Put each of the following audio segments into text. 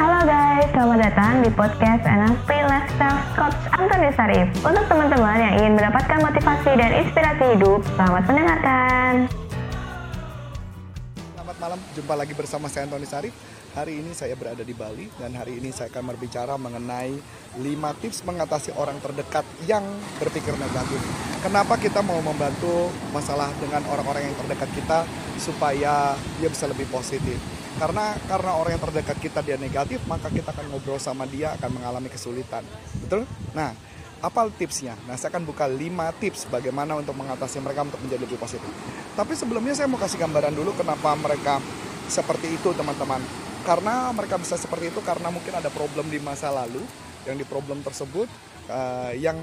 Halo guys, selamat datang di podcast NLP Lifestyle Coach Antoni Sarif. Untuk teman-teman yang ingin mendapatkan motivasi dan inspirasi hidup, selamat mendengarkan. Malam, jumpa lagi bersama saya Antoni Sarif. Hari ini saya berada di Bali dan hari ini saya akan berbicara mengenai 5 tips mengatasi orang terdekat yang berpikir negatif. Kenapa kita mau membantu masalah dengan orang-orang yang terdekat kita supaya dia bisa lebih positif? Karena karena orang yang terdekat kita dia negatif, maka kita akan ngobrol sama dia akan mengalami kesulitan. Betul? Nah, apa tipsnya? Nah, saya akan buka 5 tips bagaimana untuk mengatasi mereka untuk menjadi lebih positif. Tapi sebelumnya saya mau kasih gambaran dulu kenapa mereka seperti itu, teman-teman. Karena mereka bisa seperti itu karena mungkin ada problem di masa lalu yang di problem tersebut uh, yang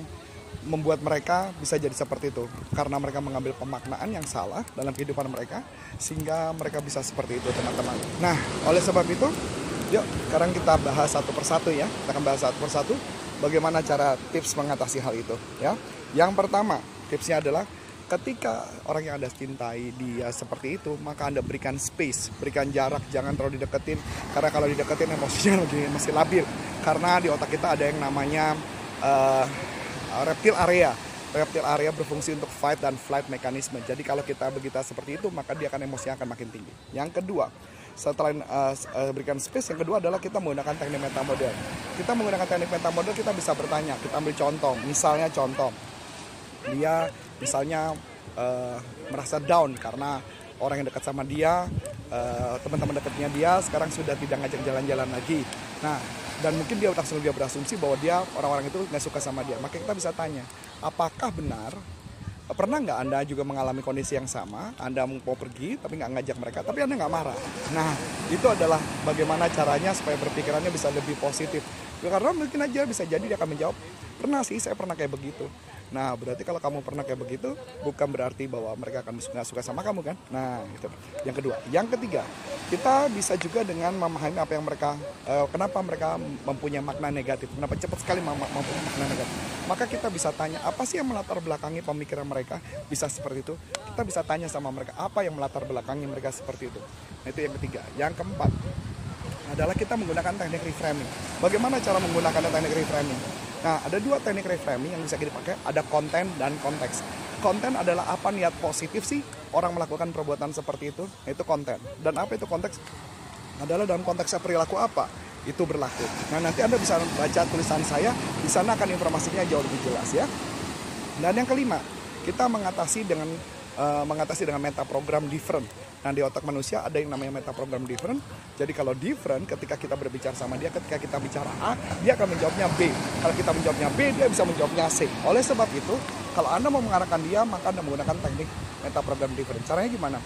membuat mereka bisa jadi seperti itu karena mereka mengambil pemaknaan yang salah dalam kehidupan mereka sehingga mereka bisa seperti itu teman-teman. Nah oleh sebab itu yuk sekarang kita bahas satu persatu ya kita akan bahas satu persatu bagaimana cara tips mengatasi hal itu ya. Yang pertama tipsnya adalah ketika orang yang anda cintai dia seperti itu maka anda berikan space berikan jarak jangan terlalu dideketin. Karena kalau dideketin emosinya lagi masih labil. Karena di otak kita ada yang namanya uh, reptil area. Reptil area berfungsi untuk fight dan flight mekanisme jadi kalau kita begitu seperti itu maka dia akan emosinya akan makin tinggi. Yang kedua setelah uh, berikan space yang kedua adalah kita menggunakan teknik meta model kita menggunakan teknik meta model kita bisa bertanya kita ambil contoh. Misalnya contoh dia misalnya uh, merasa down karena orang yang dekat sama dia uh, teman-teman dekatnya dia sekarang sudah tidak ngajak jalan-jalan lagi. Nah dan mungkin dia langsung dia berasumsi bahwa dia orang-orang itu nggak suka sama dia. Maka kita bisa tanya apakah benar pernah nggak anda juga mengalami kondisi yang sama? Anda mau pergi tapi nggak ngajak mereka tapi anda nggak marah? Nah itu adalah bagaimana caranya supaya berpikirannya bisa lebih positif. Ya, karena mungkin aja bisa jadi dia akan menjawab pernah sih saya pernah kayak begitu Nah, berarti kalau kamu pernah kayak begitu, bukan berarti bahwa mereka akan nggak suka sama kamu kan? Nah, itu. Yang kedua, yang ketiga, kita bisa juga dengan memahami apa yang mereka, uh, kenapa mereka mempunyai makna negatif, kenapa cepat sekali mem mempunyai makna negatif. Maka kita bisa tanya apa sih yang melatar belakangi pemikiran mereka bisa seperti itu. Kita bisa tanya sama mereka apa yang melatar belakangi mereka seperti itu. Nah, itu yang ketiga. Yang keempat adalah kita menggunakan teknik reframing. Bagaimana cara menggunakan teknik reframing? Nah, ada dua teknik reframing yang bisa kita pakai, ada konten dan konteks. Konten adalah apa niat positif sih orang melakukan perbuatan seperti itu, itu konten. Dan apa itu konteks? Adalah dalam konteks perilaku apa itu berlaku. Nah, nanti Anda bisa baca tulisan saya, di sana akan informasinya jauh lebih jelas ya. Dan yang kelima, kita mengatasi dengan uh, mengatasi dengan meta program different. Nah di otak manusia ada yang namanya meta program different. Jadi kalau different ketika kita berbicara sama dia, ketika kita bicara A, dia akan menjawabnya B. Kalau kita menjawabnya B, dia bisa menjawabnya C. Oleh sebab itu, kalau Anda mau mengarahkan dia, maka Anda menggunakan teknik meta program different. Caranya gimana?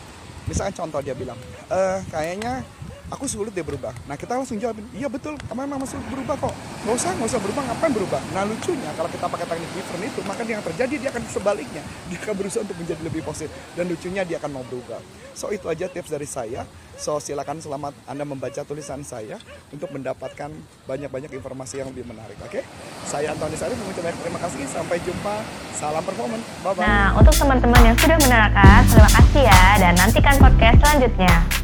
Misalnya contoh dia bilang, e, kayaknya aku sulit dia berubah. Nah kita langsung jawab, iya betul, kamu memang sulit berubah kok. Gak usah, gak usah berubah, ngapain berubah? Nah lucunya kalau kita pakai teknik different itu, maka yang terjadi dia akan sebaliknya. Dia akan berusaha untuk menjadi lebih positif. Dan lucunya dia akan mau berubah. So itu aja tips dari saya. So silakan selamat Anda membaca tulisan saya untuk mendapatkan banyak-banyak informasi yang lebih menarik. Oke? Okay? Saya Antoni Sari mengucapkan terima kasih. Sampai jumpa. Salam performance. Bye-bye. Nah, untuk teman-teman yang sudah menerangkan, terima kasih ya. Dan nantikan podcast selanjutnya.